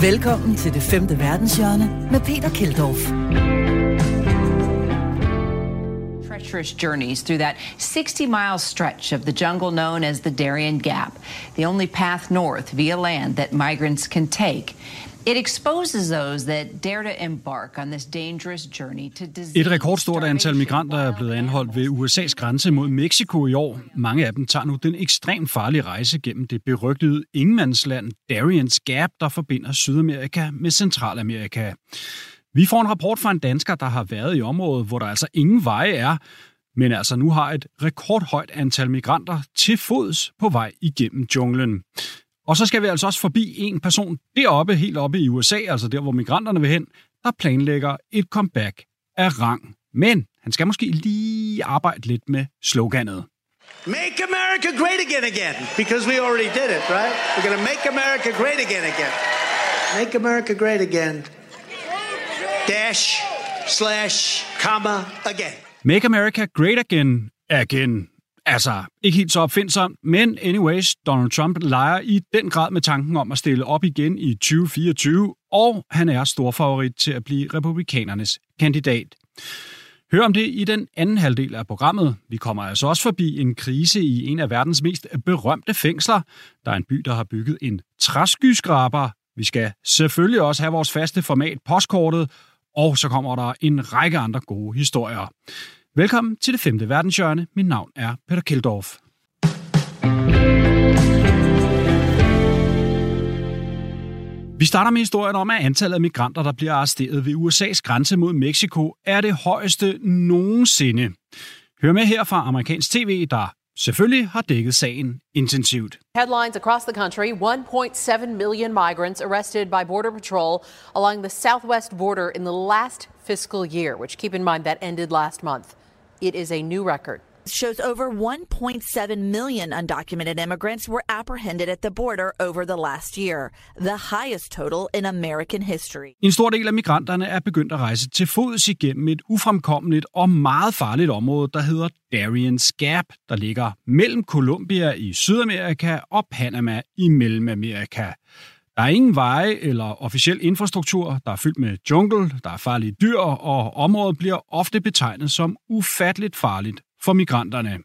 Velkommen til det femte verdenshjørne med Peter Keldorf treacherous journeys through that 60 mile stretch of the jungle known as the Darien Gap, the only path north via land that migrants can take. It exposes those that dare to embark on this dangerous journey to disease. Et rekordstort antal migranter er blevet anholdt ved USA's grænse mod Mexico i år. Mange af dem tager nu den ekstremt farlige rejse gennem det berygtede ingenmandsland Darien's Gap, der forbinder Sydamerika med Centralamerika. Vi får en rapport fra en dansker, der har været i området, hvor der altså ingen veje er, men altså nu har et rekordhøjt antal migranter til fods på vej igennem junglen. Og så skal vi altså også forbi en person deroppe, helt oppe i USA, altså der, hvor migranterne vil hen, der planlægger et comeback af rang. Men han skal måske lige arbejde lidt med sloganet. Make America great again again, because we already did it, right? We're going to make America great again again. Make America great again. Dash, slash, comma, again. Make America Great Again Again. Altså, ikke helt så opfindsom, men anyways, Donald Trump leger i den grad med tanken om at stille op igen i 2024, og han er stor favorit til at blive republikanernes kandidat. Hør om det i den anden halvdel af programmet. Vi kommer altså også forbi en krise i en af verdens mest berømte fængsler. Der er en by, der har bygget en træskyskraber. Vi skal selvfølgelig også have vores faste format postkortet, og så kommer der en række andre gode historier. Velkommen til det femte verdenshjørne. Mit navn er Peter Kildorf. Vi starter med historien om, at antallet af migranter, der bliver arresteret ved USA's grænse mod Mexico, er det højeste nogensinde. Hør med her fra amerikansk tv, der selvfølgelig har dækket sagen intensivt. Headlines across the country 1.7 million migrants arrested by Border Patrol along the southwest border in the last fiscal year, which keep in mind that ended last month. It is a new record. Shows over 1.7 million undocumented immigrants were apprehended at the border over the last year, the highest total in American history. En stor del af migranterne er begyndt at rejse til fods igennem et ufremkommeligt og meget farligt område, der hedder Darien's Gap, der ligger mellem Colombia i Sydamerika og Panama i Mellemamerika. Der er ingen veje eller officiel infrastruktur, der er fyldt med jungle, der er farlige dyr, og området bliver ofte betegnet som ufatteligt farligt for migranterne.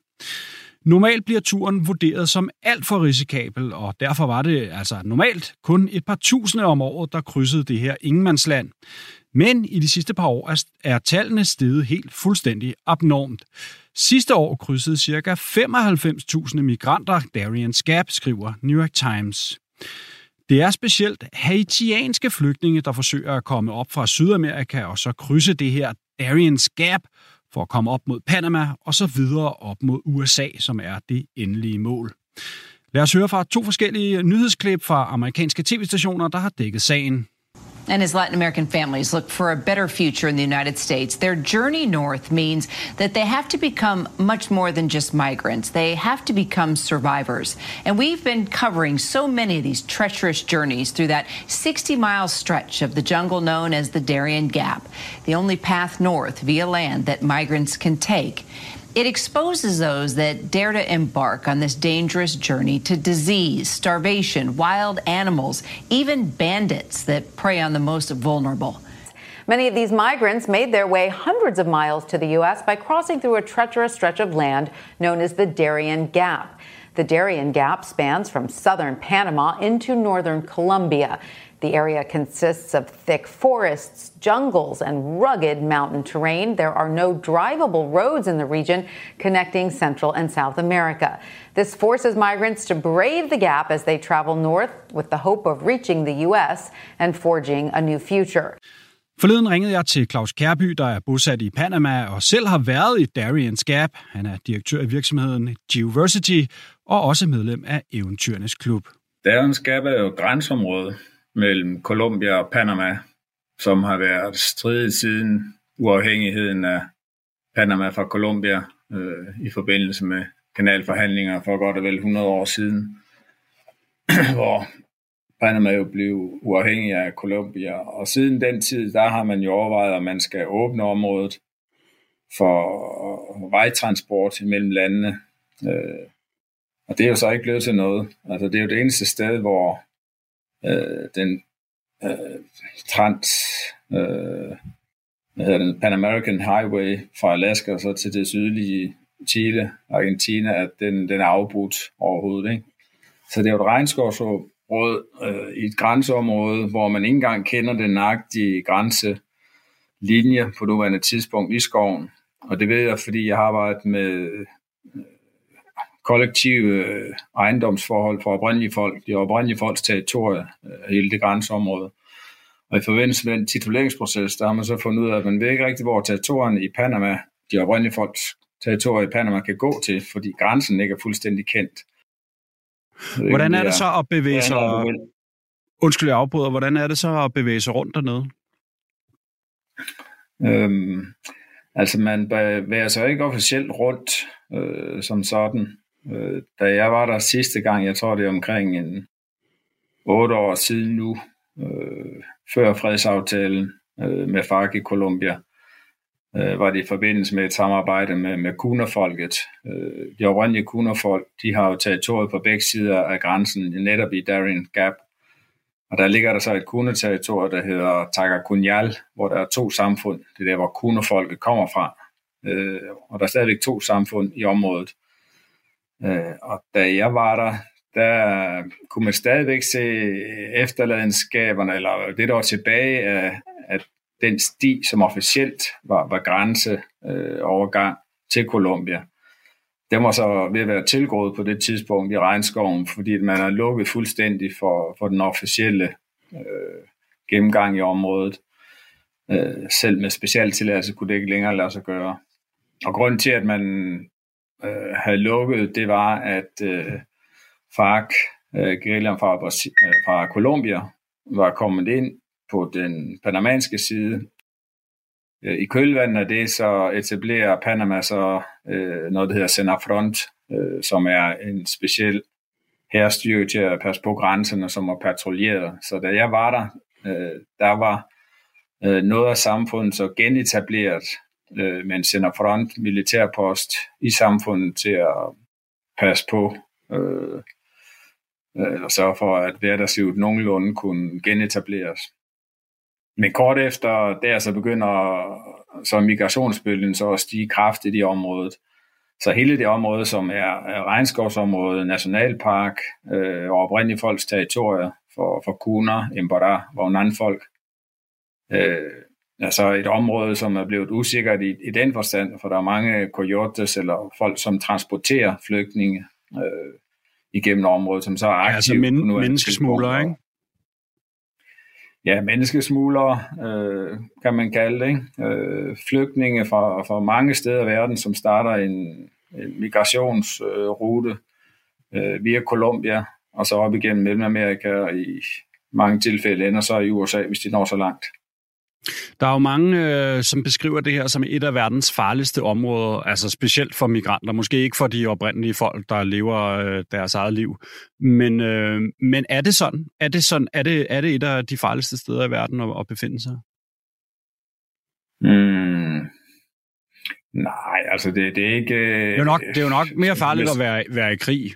Normalt bliver turen vurderet som alt for risikabel, og derfor var det altså normalt kun et par tusinde om året, der krydsede det her ingenmandsland. Men i de sidste par år er tallene steget helt fuldstændig abnormt. Sidste år krydsede ca. 95.000 migranter Darien Gap, skriver New York Times. Det er specielt haitianske flygtninge, der forsøger at komme op fra Sydamerika og så krydse det her Darien's Gap for at komme op mod Panama og så videre op mod USA, som er det endelige mål. Lad os høre fra to forskellige nyhedsklip fra amerikanske tv-stationer, der har dækket sagen. And as Latin American families look for a better future in the United States, their journey north means that they have to become much more than just migrants. They have to become survivors. And we've been covering so many of these treacherous journeys through that 60 mile stretch of the jungle known as the Darien Gap, the only path north via land that migrants can take. It exposes those that dare to embark on this dangerous journey to disease, starvation, wild animals, even bandits that prey on the most vulnerable. Many of these migrants made their way hundreds of miles to the U.S. by crossing through a treacherous stretch of land known as the Darien Gap. The Darien Gap spans from southern Panama into northern Colombia. The area consists of thick forests, jungles, and rugged mountain terrain. There are no drivable roads in the region connecting Central and South America. This forces migrants to brave the gap as they travel north with the hope of reaching the U.S. and forging a new future. Forleden ringede jeg til Claus Kærby, der er bosat i Panama og selv har været i Darien's Gap. Han er direktør i virksomheden Geoversity og også medlem af Eventyrernes Klub. Darien's Gap er jo grænseområdet mellem Colombia og Panama, som har været stridet siden uafhængigheden af Panama fra Colombia øh, i forbindelse med kanalforhandlinger for godt og vel 100 år siden, hvor Panama jo blev uafhængig af Colombia. Og siden den tid, der har man jo overvejet, at man skal åbne området for vejtransport mellem landene. Øh, og det er jo så ikke blevet til noget. Altså, det er jo det eneste sted, hvor øh, den øh, trans, øh, hvad hedder den, Pan American Highway fra Alaska og så til det sydlige Chile, Argentina, at den, den er afbrudt overhovedet. Ikke? Så det er jo et regnskovsråd øh, i et grænseområde, hvor man ikke engang kender den nøjagtige grænselinje på nuværende tidspunkt i skoven. Og det ved jeg, fordi jeg har arbejdet med øh, kollektive øh, ejendomsforhold for oprindelige folk. De oprindelige folks territorie, øh, hele det grænseområde. Og i forbindelse med den tituleringsproces, der har man så fundet ud af, at man ved ikke rigtig, hvor territorierne i Panama, de oprindelige folks territorier i Panama, kan gå til, fordi grænsen ikke er fuldstændig kendt. Hvordan er det så at bevæge sig... Undskyld, jeg afbryder. Hvordan er det så at bevæge sig rundt dernede? Øhm, altså, man bevæger sig ikke officielt rundt øh, som sådan. Øh, da jeg var der sidste gang, jeg tror det er omkring en otte år siden nu, øh, før fredsaftalen øh, med FARC i Colombia, øh, var det i forbindelse med et samarbejde med, med kunerfolket. Øh, de oprindelige kunerfolk, de har jo territoriet på begge sider af grænsen, netop i Darien Gap. Og der ligger der så et kuneterritorium, der hedder Tagakunyal, hvor der er to samfund. Det er der, hvor kunerfolket kommer fra. Øh, og der er stadigvæk to samfund i området. Øh, og da jeg var der, der kunne man stadigvæk se efterladenskaberne, eller det der var tilbage af, af den sti, som officielt var, var grænseovergang øh, til Colombia. Den var så ved at være tilgået på det tidspunkt i regnskoven, fordi man har lukket fuldstændig for, for den officielle øh, gennemgang i området. Øh, selv med specialtilladelse kunne det ikke længere lade sig gøre. Og grunden til, at man øh, havde lukket, det var, at øh, FARC, øh, guerillaen fra, øh, fra Colombia, var kommet ind på den panamanske side. Øh, I kølvandet af det så etablerer Panama så øh, noget, der hedder Senafront, øh, som er en speciel herrestyrke til at passe på grænserne, som er patruljeret. Så da jeg var der, øh, der var øh, noget af samfundet så genetableret øh, man sender Senafront militærpost i samfundet til at passe på øh, øh, og sørge for, at hverdagslivet nogenlunde kunne genetableres. Men kort efter der så begynder så migrationsbølgen så at stige kraftigt i området. Så hele det område, som er regnskovsområde, nationalpark øh, og oprindelige folks territorier for, for kuner, embora, vognandfolk, folk, øh, altså et område, som er blevet usikkert i, i den forstand, for der er mange coyotes eller folk, som transporterer flygtninge øh, igennem området, som så er aktive. Ja, altså men, menneskesmuglere, ikke? ja, menneskesmuglere, øh, kan man kalde det. Ikke? Øh, flygtninge fra, fra mange steder i verden, som starter en, en migrationsrute øh, via Colombia, og så op igennem Mellemamerika, og i mange tilfælde ender så i USA, hvis de når så langt. Der er jo mange, øh, som beskriver det her som et af verdens farligste områder, altså specielt for migranter. Måske ikke for de oprindelige folk, der lever øh, deres eget liv. Men, øh, men er det sådan? Er det, sådan? Er, det, er det et af de farligste steder i verden at, at befinde sig? Mm. Nej, altså det, det er ikke... Det er, jo nok, det er jo nok mere farligt at være, være i krig,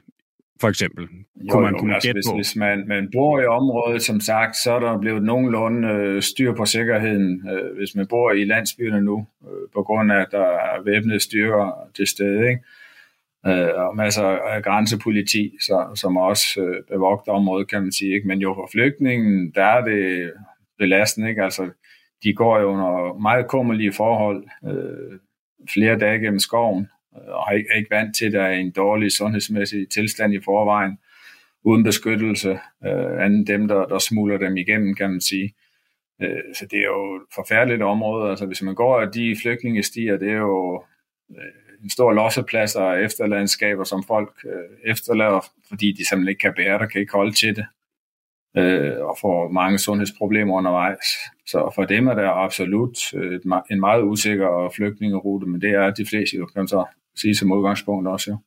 for eksempel? Kunne man, kunne man altså, hvis, på? hvis man, man bor i området, som sagt, så er der blevet nogenlunde øh, styr på sikkerheden. Øh, hvis man bor i landsbyerne nu, øh, på grund af, at der er væbnede styrker til stede, ikke? Øh, og masser af grænsepoliti, så, som også øh, bevogter området, kan man sige. Ikke? Men jo for flygtningen, der er det belastende. Ikke? Altså, de går jo under meget kummerlige forhold øh, flere dage gennem skoven, og er ikke, vant til, at der er en dårlig sundhedsmæssig tilstand i forvejen, uden beskyttelse, øh, anden dem, der, der smuler dem igennem, kan man sige. Øh, så det er jo et forfærdeligt område. Altså, hvis man går af de flygtningestier, det er jo øh, en stor losseplads og efterlandskaber, som folk øh, efterlader, fordi de simpelthen ikke kan bære det, kan ikke holde til det, øh, og får mange sundhedsproblemer undervejs. Så for dem er der absolut øh, et, en meget usikker flygtningerute, men det er de fleste jo, kan man så sige som udgangspunkt også. Ja.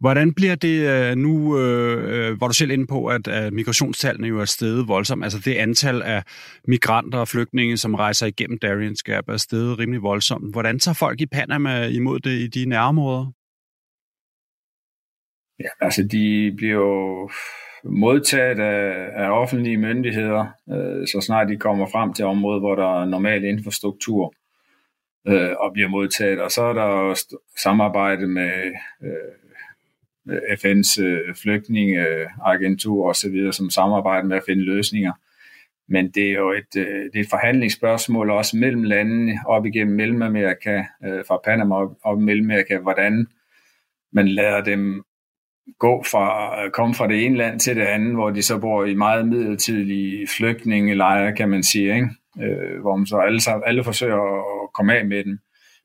Hvordan bliver det øh, nu, øh, hvor du selv inde på, at, at migrationstallene jo er steget voldsomt, altså det antal af migranter og flygtninge, som rejser igennem Darien's Gap, er steget rimelig voldsomt. Hvordan tager folk i Panama imod det i de nærområder? Ja, altså de bliver jo modtaget af, af offentlige myndigheder, øh, så snart de kommer frem til området, hvor der er normal infrastruktur øh, og bliver modtaget. Og så er der samarbejde med øh, FN's øh, flygtningeagentur og så videre, som samarbejder med at finde løsninger. Men det er jo et, øh, det er et forhandlingsspørgsmål også mellem landene op igennem Mellemamerika, øh, fra Panama op, op i Mellemamerika, hvordan man lader dem gå fra øh, komme fra det ene land til det andet, hvor de så bor i meget midlertidige flygtningelejre, kan man sige, ikke? Øh, hvor man så alle, alle forsøger at komme af med dem.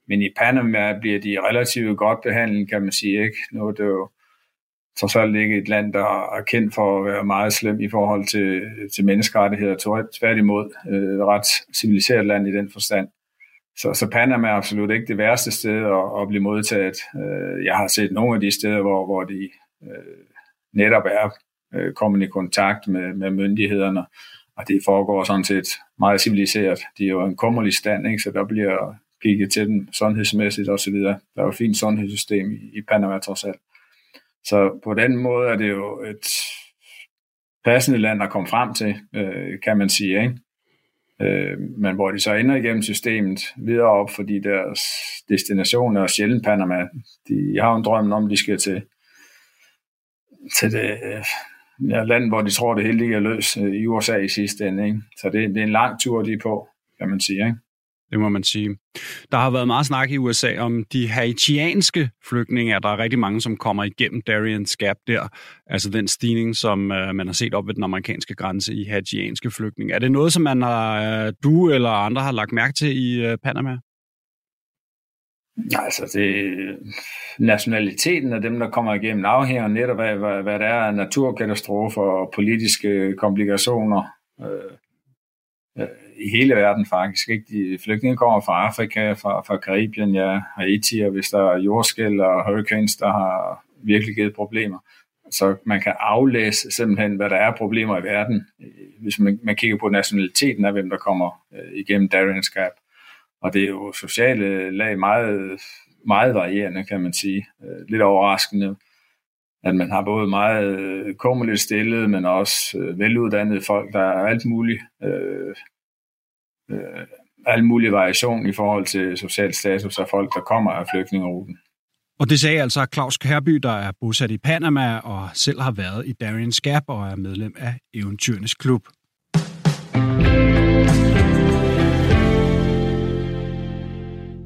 Men i Panama bliver de relativt godt behandlet, kan man sige. Ikke? Nu er det jo trods alt ikke et land, der er kendt for at være meget slem i forhold til, til menneskerettigheder. Tværtimod øh, ret civiliseret land i den forstand. Så, så Panama er absolut ikke det værste sted at, at blive modtaget. Øh, jeg har set nogle af de steder, hvor, hvor de øh, netop er øh, kommet i kontakt med, med myndighederne, og det foregår sådan set meget civiliseret. De er jo en kummerlig stand, ikke? så der bliver kigget til dem sundhedsmæssigt osv. Der er jo et fint sundhedssystem i, i Panama trods alt. Så på den måde er det jo et passende land at komme frem til, øh, kan man sige. Ikke? Øh, men hvor de så ender igennem systemet videre op, fordi deres destination er sjældent Panama. De har jo en drøm om, de skal til til det øh, land, hvor de tror, det hele ligger løs øh, i USA i sidste ende. Ikke? Så det, det er en lang tur, de er på, kan man sige. Ikke? Det må man sige. Der har været meget snak i USA om de haitianske flygtninge, der er rigtig mange, som kommer igennem Darien's Gap der. Altså den stigning, som øh, man har set op ved den amerikanske grænse i haitianske flygtninge. Er det noget, som man har, øh, du eller andre har lagt mærke til i øh, Panama? Altså, det, nationaliteten af dem, der kommer igennem, afhænger netop af, hvad, hvad der er af naturkatastrofer og politiske komplikationer øh, øh, i hele verden faktisk. Ikke? De flygtninge kommer fra Afrika, fra, fra Karibien, ja, Haiti, og hvis der er jordskæld og hurricanes, der har virkelig givet problemer. Så man kan aflæse simpelthen, hvad der er problemer i verden, hvis man, man kigger på nationaliteten af, hvem der kommer øh, igennem Darren's Gap. Og det er jo sociale lag meget, meget varierende, kan man sige. Øh, lidt overraskende, at man har både meget øh, kummerligt stillet, men også øh, veluddannede folk, der er alt muligt, øh, øh, alt mulig variation i forhold til social status af folk, der kommer af flygtningeruten. Og det sagde altså Claus Kærby, der er bosat i Panama og selv har været i Darien Gap og er medlem af Eventyrenes Klub.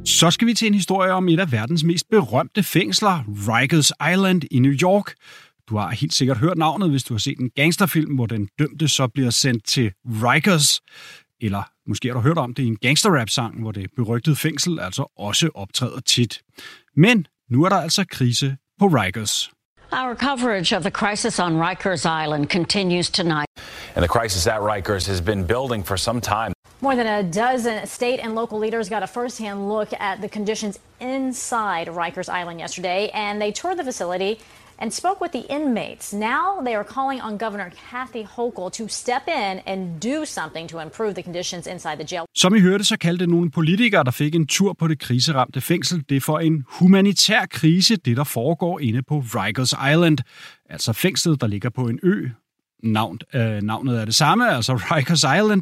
Så skal vi til en historie om et af verdens mest berømte fængsler, Rikers Island i New York. Du har helt sikkert hørt navnet, hvis du har set en gangsterfilm, hvor den dømte så bliver sendt til Rikers. Eller måske har du hørt om det i en gangsterrap-sang, hvor det berygtede fængsel altså også optræder tit. Men nu er der altså krise på Rikers. Our coverage of the crisis on Rikers Island continues tonight. And the crisis at Rikers has been building for some time. More than a dozen state and local leaders got a firsthand look at the conditions inside Rikers Island yesterday, and they toured the facility and spoke with the inmates. Now they are calling on Governor Kathy Hochul to step in and do something to improve the conditions inside the jail. Som I hørte, så kaldte nogle politikere, der fik en tur på det kriseramte fængsel, det for en humanitær krise, det der foregår inde på Rikers Island. Altså fængslet, der ligger på en ø, navn, øh, navnet er det samme, altså Rikers Island,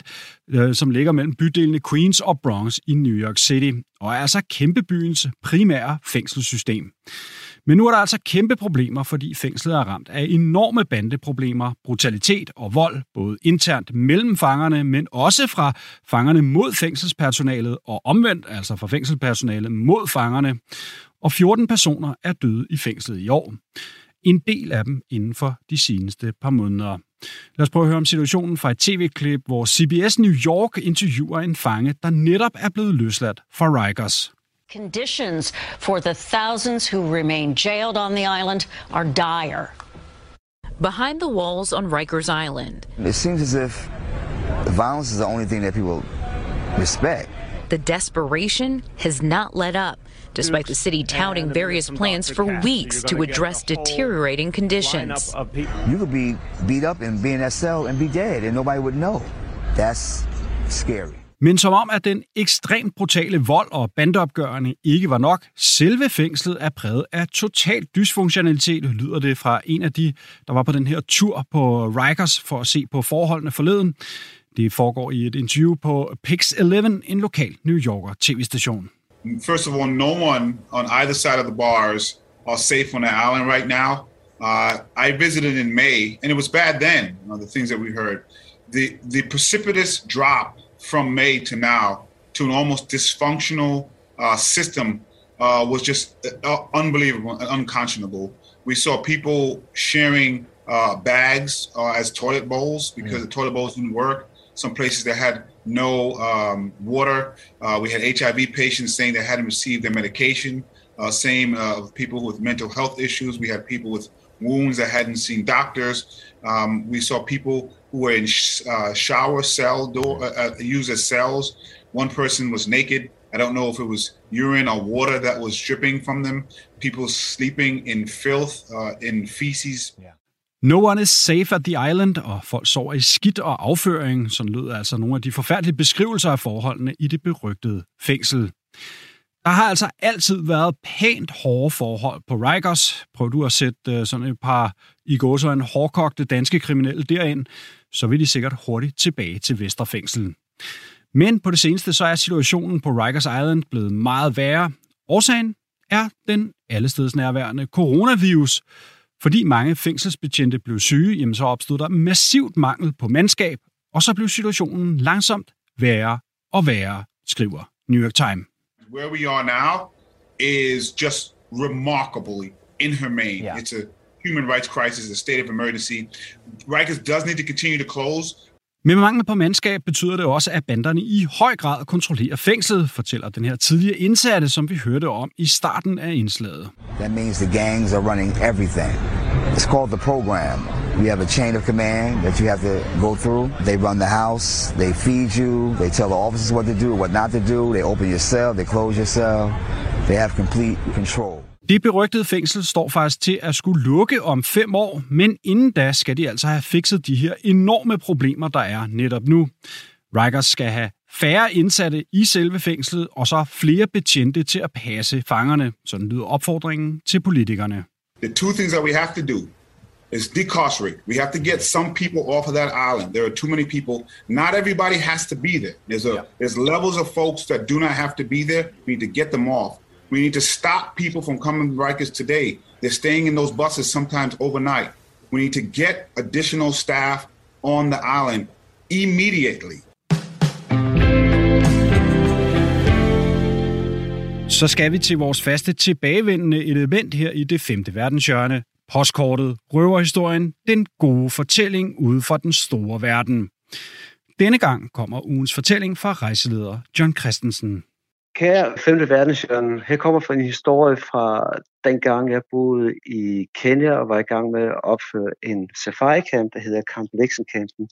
øh, som ligger mellem bydelene Queens og Bronx i New York City, og er altså kæmpebyens primære fængselssystem. Men nu er der altså kæmpe problemer, fordi fængslet er ramt af enorme bandeproblemer, brutalitet og vold, både internt mellem fangerne, men også fra fangerne mod fængselspersonalet og omvendt, altså fra fængselspersonalet mod fangerne. Og 14 personer er døde i fængslet i år. En del af dem inden for de seneste par måneder. Lad os prøve at høre om situationen fra et tv-klip, hvor CBS New York interviewer en fange, der netop er blevet løsladt fra Rikers. Conditions for the thousands who remain jailed on the island are dire. Behind the walls on Rikers Island. It seems as if violence is the only thing that people respect. The desperation has not let up, despite the city touting various plans for weeks to address deteriorating conditions. You could be beat up and be in that cell and be dead, and nobody would know. That's scary. Men som om, at den ekstremt brutale vold og bandeopgørende ikke var nok, selve fængslet er præget af total dysfunktionalitet, lyder det fra en af de, der var på den her tur på Rikers for at se på forholdene forleden. Det foregår i et interview på Pix 11, en lokal New Yorker tv-station. First of all, no one on either side of the bars are safe on the island right now. Uh, I visited in May, and it was bad then. You know, the things that we heard, the the precipitous drop from May to now to an almost dysfunctional uh, system uh, was just uh, unbelievable and unconscionable. We saw people sharing uh, bags uh, as toilet bowls because mm. the toilet bowls didn't work. Some places that had no um, water. we had HIV patients saying they hadn't received their medication. same people with mental health issues. We had people with wounds that hadn't seen doctors. Um, we saw people who were in sh- uh, shower cell door uh, uh, used as cells. One person was naked. I don't know if it was urine or water that was dripping from them. People sleeping in filth, uh, in feces. Yeah. No one is safe at the island, og folk sover i skidt og afføring. Sådan lød altså nogle af de forfærdelige beskrivelser af forholdene i det berygtede fængsel. Der har altså altid været pænt hårde forhold på Rikers. Prøv du at sætte øh, sådan et par i går så en hårdkogte danske kriminelle derind, så vil de sikkert hurtigt tilbage til Vesterfængselen. Men på det seneste så er situationen på Rikers Island blevet meget værre. Årsagen er den allestedsnærværende coronavirus. Fordi mange fængselsbetjente blev syge, jamen så opstod der massivt mangel på mandskab, og så blev situationen langsomt værre og værre, skriver New York Times. where we are now is just remarkably inhumane. Yeah. It's a human rights crisis, a state of emergency. Rikers does need to continue to close. Med mangel på mandskab betyder det også, at banderne i høj grad kontrollerer fængslet, fortæller den her tidligere indsatte, som vi hørte om i starten af indslaget. That means the gangs are running everything. It's called the program. We have a chain of command that you have to go through. They run the house, they feed you, they tell the officers what to do, what not to do, they open your cell, they close your cell. They have complete control. Det berygtede fængsel står faktisk til at skulle lukke om fem år, men inden da skal de altså have fikset de her enorme problemer, der er netop nu. Rikers skal have færre indsatte i selve fængslet, og så flere betjente til at passe fangerne. Sådan lyder opfordringen til politikerne. The two things that we have to do is decarcerate. We have to get some people off of that island. There are too many people. Not everybody has to be there. There's a yeah. there's levels of folks that do not have to be there. We need to get them off. We need to stop people from coming to Rikers today. They're staying in those buses sometimes overnight. We need to get additional staff on the island immediately. Så skal vi til vores faste tilbagevendende element her i det femte verdenshjørne. Postkortet, røverhistorien, den gode fortælling ude fra den store verden. Denne gang kommer ugens fortælling fra rejseleder John Christensen. Kære femte verdenshjørne, her kommer fra en historie fra dengang jeg boede i Kenya og var i gang med at opføre en safari-camp, der hedder Camp Lexington.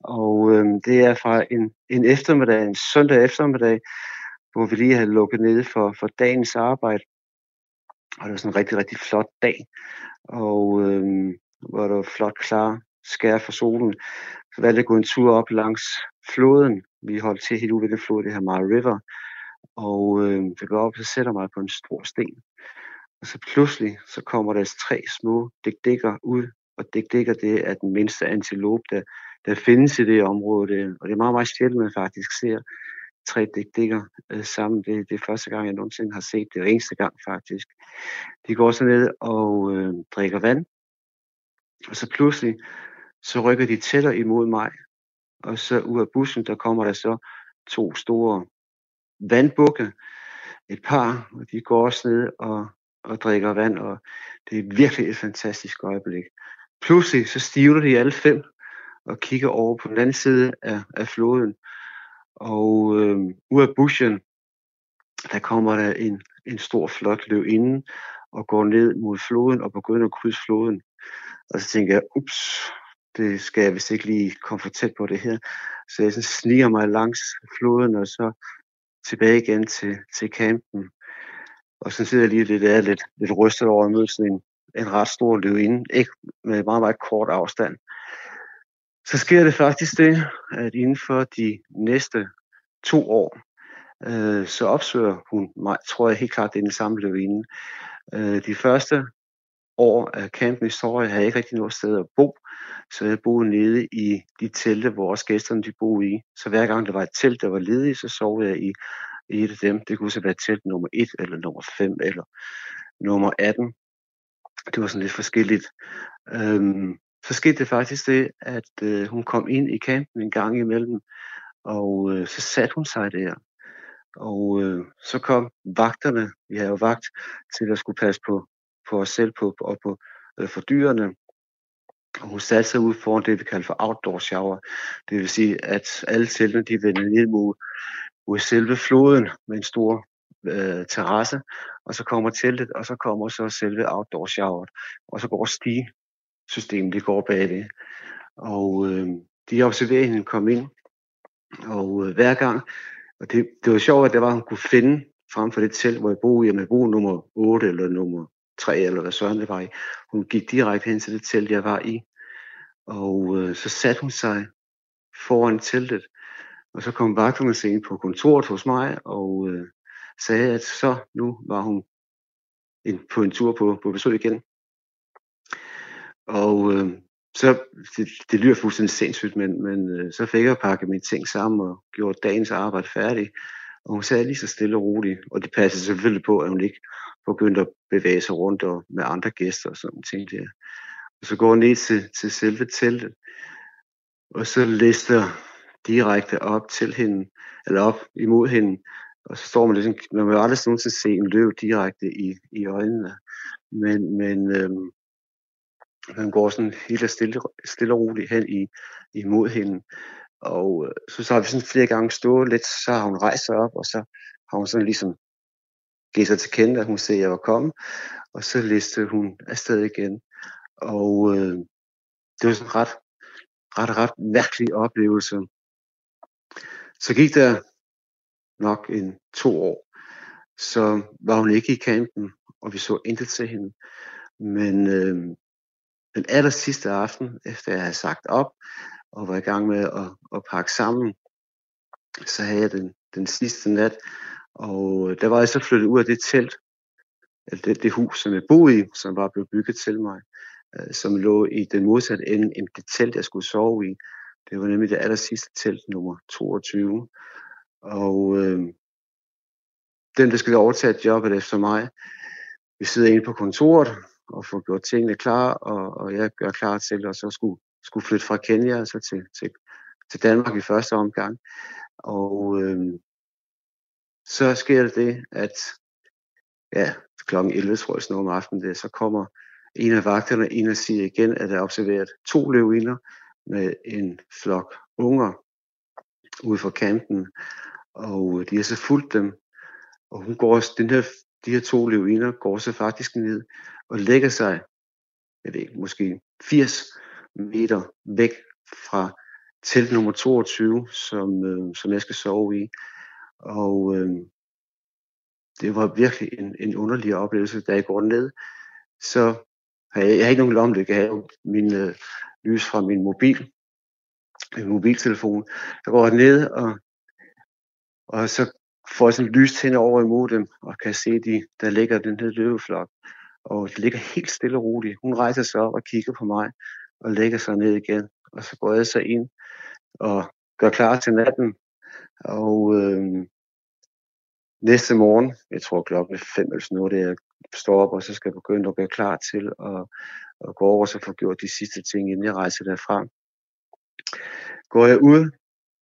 Og øh, det er fra en, en eftermiddag, en søndag eftermiddag, hvor vi lige havde lukket ned for, for dagens arbejde. Og det var sådan en rigtig, rigtig flot dag. Og øh, hvor der var flot klar skær for solen. Så valgte jeg at gå en tur op langs floden. Vi holdt til helt ude ved den flod, det her Mara River. Og øh, jeg går op, så sætter mig på en stor sten. Og så pludselig, så kommer der tre små dækdækker ud. Og dækdækker, det er den mindste antilope, der, der findes i det område. Og det er meget, meget sjældent, man faktisk ser tre dækdækker øh, sammen. Det, det er første gang, jeg nogensinde har set det, og eneste gang faktisk. De går så ned og øh, drikker vand, og så pludselig, så rykker de tættere imod mig, og så ud af bussen, der kommer der så to store vandbukke, et par, og de går også ned og, og drikker vand, og det er virkelig et fantastisk øjeblik. Pludselig så stivler de alle fem og kigger over på den anden side af, af floden, og øh, ud af bushen, der kommer der en, en stor flot løvinde og går ned mod floden og begynder at krydse floden. Og så tænker jeg, ups, det skal jeg vist ikke lige komme for tæt på det her. Så jeg sådan sniger mig langs floden og så tilbage igen til, til campen. Og så sidder jeg lige lidt, der, lidt, lidt rystet over at møde sådan en, en ret stor løvinde, ikke med meget, meget kort afstand. Så sker det faktisk det, at inden for de næste to år, øh, så opsøger hun mig, tror jeg helt klart, det er den samme løvinde. Øh, de første år af campens historie havde jeg ikke rigtig noget sted at bo, så jeg boede nede i de telte, hvor også gæsterne de boede i. Så hver gang der var et telt, der var ledigt, så sov jeg i, i et af dem. Det kunne så være telt nummer 1, eller nummer 5, eller nummer 18. Det var sådan lidt forskelligt. Øhm, så skete det faktisk det, at øh, hun kom ind i campen en gang imellem, og øh, så satte hun sig der. Og øh, så kom vagterne, vi havde jo vagt, til at skulle passe på, på os selv på, og på, øh, for dyrene. Og hun satte sig ud foran det, vi kalder for outdoor shower. Det vil sige, at alle teltene de vendte ned mod, mod selve floden med en stor øh, terrasse, og så kommer teltet, og så kommer så selve outdoor showeret, og så går stigesystemet, det går bagved. Og øh, de observerer hende komme ind, og øh, hver gang, og det, det var sjovt, at det var, at hun kunne finde frem for det telt, hvor jeg boede, jamen jeg boede nummer 8 eller nummer 3, eller hvad søren det var i. Hun gik direkte hen til det telt, jeg var i, og øh, så satte hun sig foran teltet, og så kom vagterne sig ind på kontoret hos mig, og øh, sagde, at så nu var hun en, på en tur på, på besøg igen. Og øh, så, det, det lyder fuldstændig sindssygt, men, men øh, så fik jeg pakket mine ting sammen og gjort dagens arbejde færdig. Og hun sad lige så stille og roligt, og det passede selvfølgelig på, at hun ikke begyndte at bevæge sig rundt og med andre gæster og sådan ting der. Og så går hun ned til, til selve teltet, og så lister direkte op til hende, eller op imod hende, og så står man ligesom, man vil aldrig nogensinde se en løv direkte i, i øjnene, men, men øhm, man går sådan helt stille, stille og roligt hen i, imod hende. Og øh, så, så har vi sådan flere gange stået lidt, så har hun rejst sig op, og så har hun sådan ligesom givet sig til kende, at hun ser, at jeg var kommet, og så listede hun afsted igen. Og øh, det var sådan en ret, ret, ret mærkelig oplevelse. Så gik der nok en to år, så var hun ikke i kampen, og vi så intet til hende. Men øh, den aller sidste aften, efter jeg havde sagt op, og var i gang med at, at pakke sammen, så havde jeg den, den sidste nat, og øh, der var jeg så flyttet ud af det telt, eller det, det hus, som jeg boede i, som var blevet bygget til mig, øh, som lå i den modsatte ende end det telt, jeg skulle sove i. Det var nemlig det aller sidste telt, nummer 22. Og øh, den, der skulle overtage jobbet efter mig, vi sidder inde på kontoret og får gjort tingene klar, og, og jeg gør klar til at så skulle, skulle flytte fra Kenya altså til, til, til Danmark i første omgang. Og øh, så sker det at ja, kl. 11, tror jeg, om aftenen, der, så kommer en af vagterne ind og siger igen, at der er observeret to løvinder med en flok unger ude for kanten, og øh, de har så fulgt dem, og hun går, den her, de her to løvinder går så faktisk ned og lægger sig, jeg ved ikke, måske 80 meter væk fra telt nummer 22, som, øh, som jeg skal sove i. Og øh, det var virkelig en, en underlig oplevelse, da jeg går ned. Så har jeg, jeg har ikke nogen lommelygge, jeg har min øh, lys fra min mobil, min mobiltelefon. Jeg går ned, og, og så får jeg sådan lys hen over imod dem, og kan se, de, der ligger den her løveflok. Og det ligger helt stille og roligt. Hun rejser sig op og kigger på mig, og lægger sig ned igen. Og så går jeg så ind og gør klar til natten. Og øh, næste morgen, jeg tror klokken er fem eller sådan noget, det jeg står op, og så skal jeg begynde at gøre klar til at, at gå over og så få gjort de sidste ting, inden jeg rejser derfra. Går jeg ud,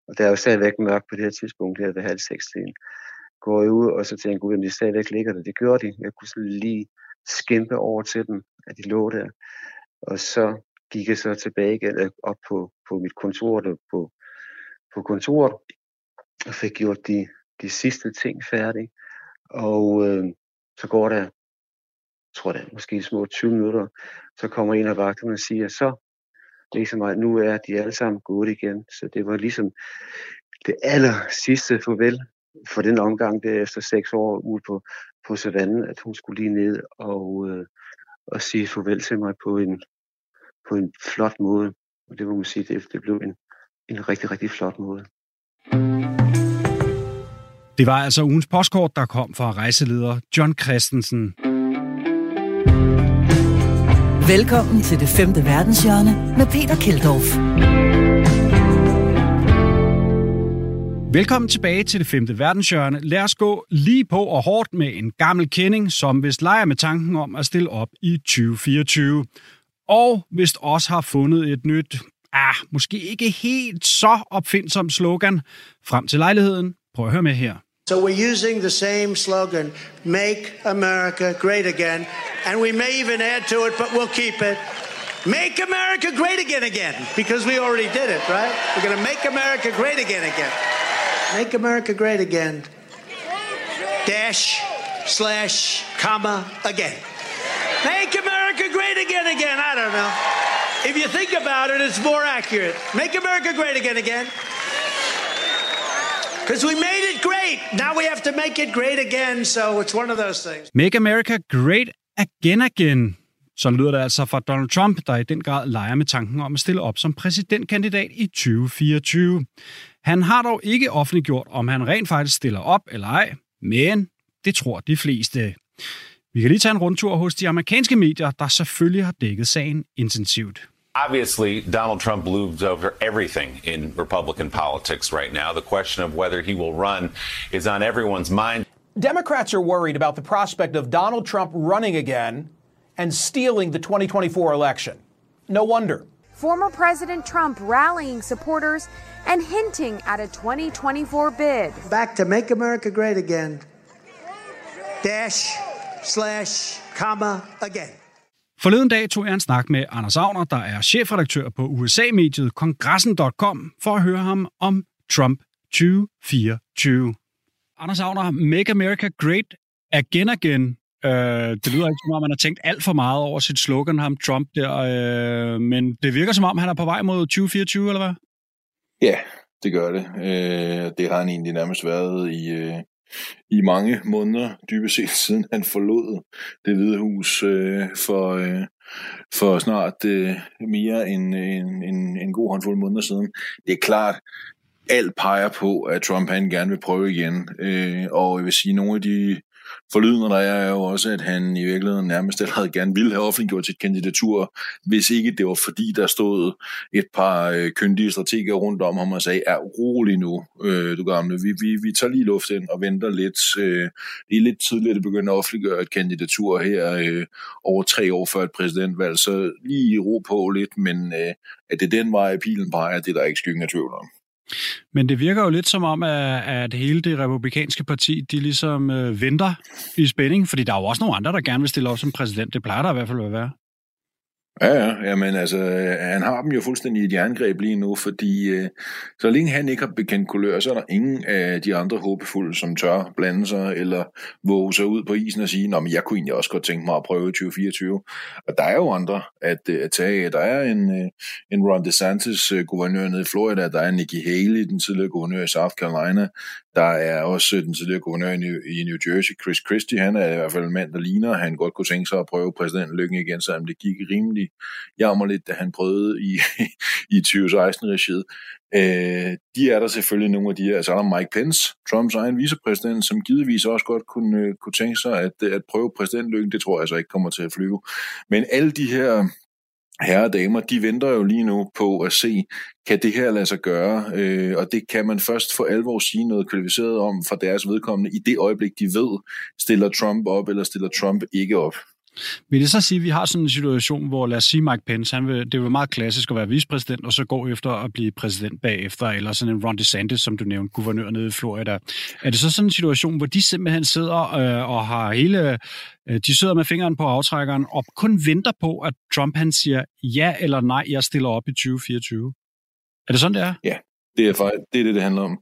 og der er jo stadigvæk mørkt på det her tidspunkt, her ved halv seks tiden, går jeg ud, og så tænker jeg, gud, de stadigvæk ligger der. Det gjorde de. Jeg kunne sådan lige skimpe over til dem, at de lå der. Og så gik jeg så tilbage igen øh, op på, på mit kontor, der på, på kontoret, og fik gjort de de sidste ting færdige. Og øh, så går der, tror det er måske små 20 minutter, så kommer en af vagterne og siger, så ligesom at nu er de alle sammen gået igen. Så det var ligesom det aller sidste farvel for den omgang der efter seks år ude på, på savannen, at hun skulle lige ned og, øh, og sige farvel til mig på en, på en flot måde. Og det må man sige, det, det blev en, en rigtig, rigtig flot måde. Det var altså ugens postkort, der kom fra rejseleder John Christensen. Velkommen til det femte verdenshjørne med Peter Keldorf. Velkommen tilbage til det femte verdenshjørne. Lad os gå lige på og hårdt med en gammel kending, som vist leger med tanken om at stille op i 2024. Og vist også har fundet et nyt, ah, måske ikke helt så opfindsom slogan frem til lejligheden. Prøv at høre med her. So we're using the same slogan, Make America Great Again. And we may even add to it, but we'll keep it. Make America great again again, because we already did it, right? We're going to make America great again again. Make America great again. Dash, slash, comma, again. Make America great again again. I don't know. If you think about it, it's more accurate. Make America great again again. Because we made it great. Now we have to make it great again. So it's one of those things. Make America Great Again Again. Så lyder det altså fra Donald Trump, der i den grad leger med tanken om at stille op som præsidentkandidat i 2024. Han har dog ikke offentliggjort, om han rent faktisk stiller op eller ej, men det tror de fleste. Vi kan lige tage en rundtur hos de amerikanske medier, der selvfølgelig har dækket sagen intensivt. Obviously, Donald Trump looms over everything in Republican politics right now. The question of whether he will run is on everyone's mind. Democrats are worried about the prospect of Donald Trump running again and stealing the 2024 election. No wonder. Former President Trump rallying supporters and hinting at a 2024 bid. Back to Make America Great Again. Dash, slash, comma, again. Forleden dag tog jeg en snak med Anders Agner, der er chefredaktør på USA-mediet kongressen.com, for at høre ham om Trump 2024. Anders Agner, Make America Great Again Again. Øh, det lyder ikke som om, man har tænkt alt for meget over sit slogan, ham Trump der, øh, men det virker som om, han er på vej mod 2024, eller hvad? Ja, det gør det. Øh, det har han egentlig nærmest været i, øh, i mange måneder, dybest set siden han forlod det hvide hus øh, for, øh, for snart øh, mere end øh, en, en, en god håndfuld måneder siden. Det er klart, alt peger på, at Trump han gerne vil prøve igen. Øh, og jeg vil sige, nogle af de forlydende der er, jo også, at han i virkeligheden nærmest allerede gerne ville have offentliggjort sit kandidatur, hvis ikke det var fordi, der stod et par øh, kyndige strateger rundt om ham og sagde, er rolig nu, øh, du gamle, vi, vi, vi tager lige luft ind og venter lidt. Øh, det er lidt tidligt at begynde at offentliggøre et kandidatur her øh, over tre år før et præsidentvalg, så lige ro på lidt, men øh, at det er den vej, pilen peger, det er der ikke skyggen af tvivl om. Men det virker jo lidt som om, at, at hele det republikanske parti, de ligesom øh, venter i spænding, fordi der er jo også nogle andre, der gerne vil stille op som præsident. Det plejer der i hvert fald at være. Ja, ja, jamen altså, han har dem jo fuldstændig i et jerngreb lige nu, fordi øh, så længe han ikke har bekendt kulør, så er der ingen af de andre håbefulde, som tør blande sig eller våge sig ud på isen og sige, Nå, men jeg kunne egentlig også godt tænke mig at prøve 2024. Og der er jo andre at, øh, at tage. Der er en, øh, en Ron DeSantis øh, guvernør nede i Florida, der er Nikki Haley, den tidligere guvernør i South Carolina, der er også den tidligere guvernør i New Jersey, Chris Christie, han er i hvert fald en mand, der ligner, han godt kunne tænke sig at prøve præsidentlykken igen, selvom det gik rimelig jammerligt, da han prøvede i, i 2016-regiet. Øh, de er der selvfølgelig nogle af de her, altså der er Mike Pence, Trumps egen vicepræsident, som givetvis også godt kunne, øh, kunne tænke sig at, at prøve præsidentlykken, det tror jeg så ikke kommer til at flyve. Men alle de her herre og damer, de venter jo lige nu på at se, kan det her lade sig gøre, øh, og det kan man først for alvor sige noget kvalificeret om fra deres vedkommende i det øjeblik, de ved, stiller Trump op eller stiller Trump ikke op. Vil det så sige, at vi har sådan en situation, hvor lad os sige Mike Pence, han vil, det er jo meget klassisk at være vicepræsident, og så gå efter at blive præsident bagefter, eller sådan en Ron DeSantis, som du nævnte, guvernør nede i Florida. Er det så sådan en situation, hvor de simpelthen sidder øh, og har hele, øh, de sidder med fingeren på aftrækkeren og kun venter på, at Trump han siger ja eller nej, jeg stiller op i 2024? Er det sådan, det er? Ja, det er, faktisk, det er det, det handler om.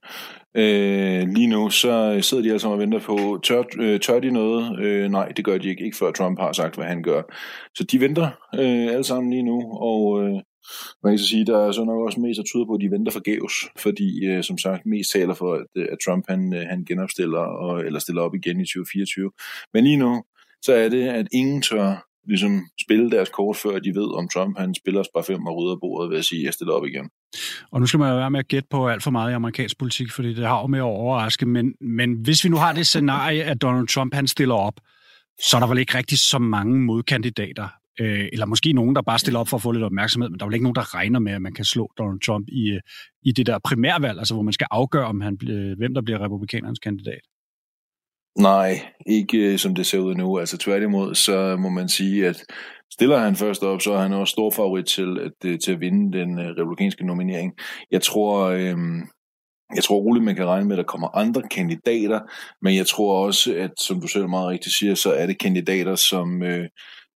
Øh, lige nu så sidder de alle sammen og venter på, tør, øh, tør de noget? Øh, nej, det gør de ikke, ikke før Trump har sagt, hvad han gør. Så de venter øh, alle sammen lige nu, og øh, man kan så sige, der er så nok også mest, der tyder på, at de venter forgæves, fordi øh, som sagt mest taler for, at, øh, at Trump han, øh, han genopstiller, og, eller stiller op igen i 2024. Men lige nu, så er det, at ingen tør ligesom spille deres kort, før de ved, om Trump han spiller bare fem og rydder bordet ved at sige, at jeg stiller op igen. Og nu skal man jo være med at gætte på alt for meget i amerikansk politik, fordi det har jo med at overraske. Men, men hvis vi nu har det scenarie, at Donald Trump han stiller op, så er der vel ikke rigtig så mange modkandidater. Øh, eller måske nogen, der bare stiller op for at få lidt opmærksomhed, men der er vel ikke nogen, der regner med, at man kan slå Donald Trump i, øh, i det der primærvalg, altså hvor man skal afgøre, om han, hvem der bliver republikanernes kandidat. Nej, ikke øh, som det ser ud nu. Altså tværtimod, så må man sige, at stiller han først op, så er han også stor favorit til at, øh, til at vinde den øh, republikanske nominering. Jeg tror, øh, jeg tror roligt, man kan regne med, at der kommer andre kandidater, men jeg tror også, at som du selv meget rigtigt siger, så er det kandidater, som øh,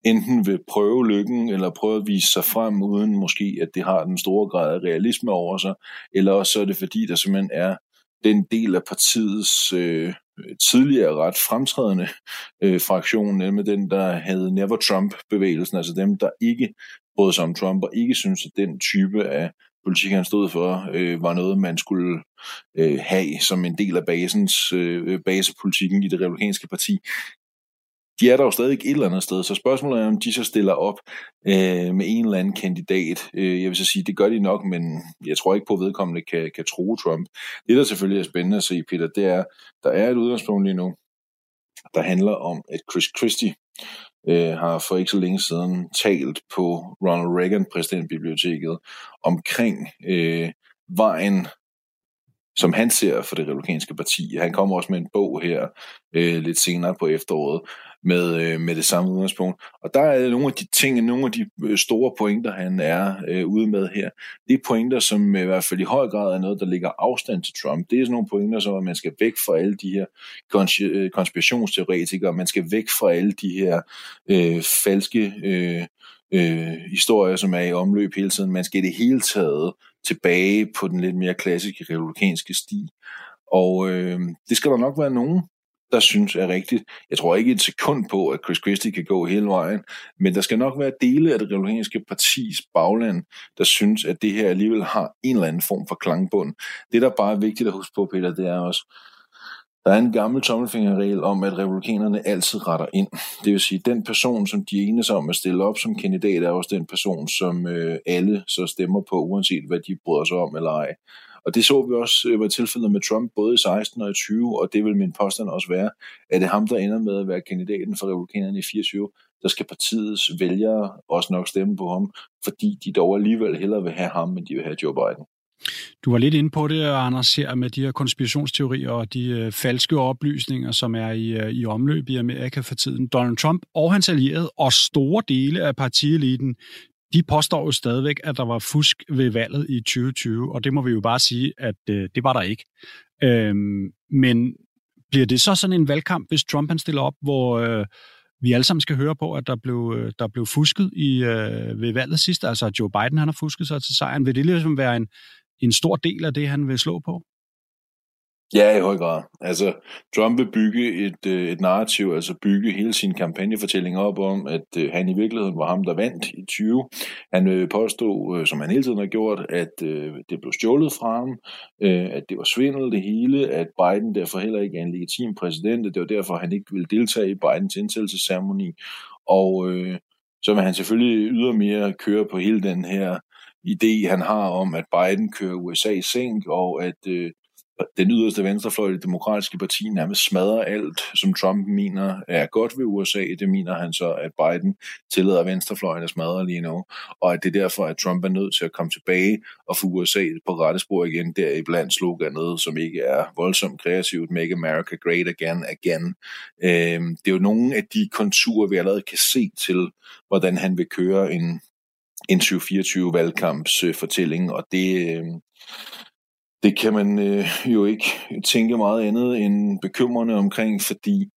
enten vil prøve lykken, eller prøve at vise sig frem, uden måske, at det har den store grad af realisme over sig, eller også så er det fordi, der simpelthen er den del af partiets øh, tidligere ret fremtrædende øh, fraktion, nemlig den, der havde Never Trump-bevægelsen, altså dem, der ikke brød sig om Trump, og ikke synes, at den type af politik, han stod for, øh, var noget, man skulle øh, have som en del af basens, øh, basepolitikken i det republikanske parti. De er der jo stadig et eller andet sted, så spørgsmålet er, om de så stiller op øh, med en eller anden kandidat. Øh, jeg vil så sige, det gør de nok, men jeg tror ikke på, at vedkommende kan, kan tro Trump. Det, der selvfølgelig er spændende at se, Peter, det er, der er et udgangspunkt lige nu, der handler om, at Chris Christie, øh, har for ikke så længe siden talt på Ronald Reagan præsidentbiblioteket omkring øh, vejen som han ser for det republikanske parti. Han kommer også med en bog her øh, lidt senere på efteråret med, øh, med det samme udgangspunkt. Og der er nogle af de ting, nogle af de øh, store pointer, han er øh, ude med her. Det er pointer, som i hvert fald i høj grad er noget, der ligger afstand til Trump. Det er sådan nogle pointer, som at man skal væk fra alle de her kons- øh, konspirationsteoretikere, man skal væk fra alle de her øh, falske øh, øh, historier, som er i omløb hele tiden. Man skal i det hele taget tilbage på den lidt mere klassiske republikanske sti. Og øh, det skal der nok være nogen, der synes er rigtigt. Jeg tror ikke et sekund på, at Chris Christie kan gå hele vejen, men der skal nok være dele af det republikanske partis bagland, der synes, at det her alligevel har en eller anden form for klangbund. Det, der bare er vigtigt at huske på, Peter, det er også, der er en gammel tommelfingerregel om, at republikanerne altid retter ind. Det vil sige, at den person, som de enes om at stille op som kandidat, er også den person, som øh, alle så stemmer på, uanset hvad de bryder sig om eller ej. Og det så vi også øh, var tilfældet med Trump både i 16 og i 20, og det vil min påstand også være, at det er ham, der ender med at være kandidaten for republikanerne i 24, der skal partiets vælgere også nok stemme på ham, fordi de dog alligevel hellere vil have ham, end de vil have Joe Biden. Du var lidt inde på det, Anders, her med de her konspirationsteorier og de øh, falske oplysninger, som er i, øh, i omløb i Amerika for tiden. Donald Trump og hans allierede og store dele af partieliten, de påstår jo stadigvæk, at der var fusk ved valget i 2020, og det må vi jo bare sige, at øh, det var der ikke. Øhm, men bliver det så sådan en valgkamp, hvis Trump han stiller op, hvor øh, vi alle sammen skal høre på, at der blev, øh, der blev fusket i, øh, ved valget sidst, altså Joe Biden han har fusket sig til sejren. Vil det ligesom være en, en stor del af det, han vil slå på? Ja, i høj grad. Altså, Trump vil bygge et, øh, et narrativ, altså bygge hele sin kampagnefortælling op om, at øh, han i virkeligheden var ham, der vandt i 20. Han øh, vil påstå, som han hele tiden har gjort, at det blev stjålet fra ham, at det var svindel det hele, at Biden derfor heller ikke er en legitim præsident, det var derfor, han ikke ville deltage i Bidens indsættelsesceremoni. Og øh, så vil han selvfølgelig ydermere køre på hele den her idé, han har om, at Biden kører USA i sænk, og at øh, den yderste venstrefløj i det demokratiske parti nærmest smadrer alt, som Trump mener er godt ved USA. Det mener han så, at Biden tillader venstrefløjen at smadre lige nu, og at det er derfor, at Trump er nødt til at komme tilbage og få USA på rette spor igen, der i blandt sloganet, som ikke er voldsomt kreativt, Make America Great Again, again. Øhm, det er jo nogle af de konturer, vi allerede kan se til, hvordan han vil køre en, en 2024 valgkamps øh, fortælling, og det, øh, det kan man øh, jo ikke tænke meget andet end bekymrende omkring, fordi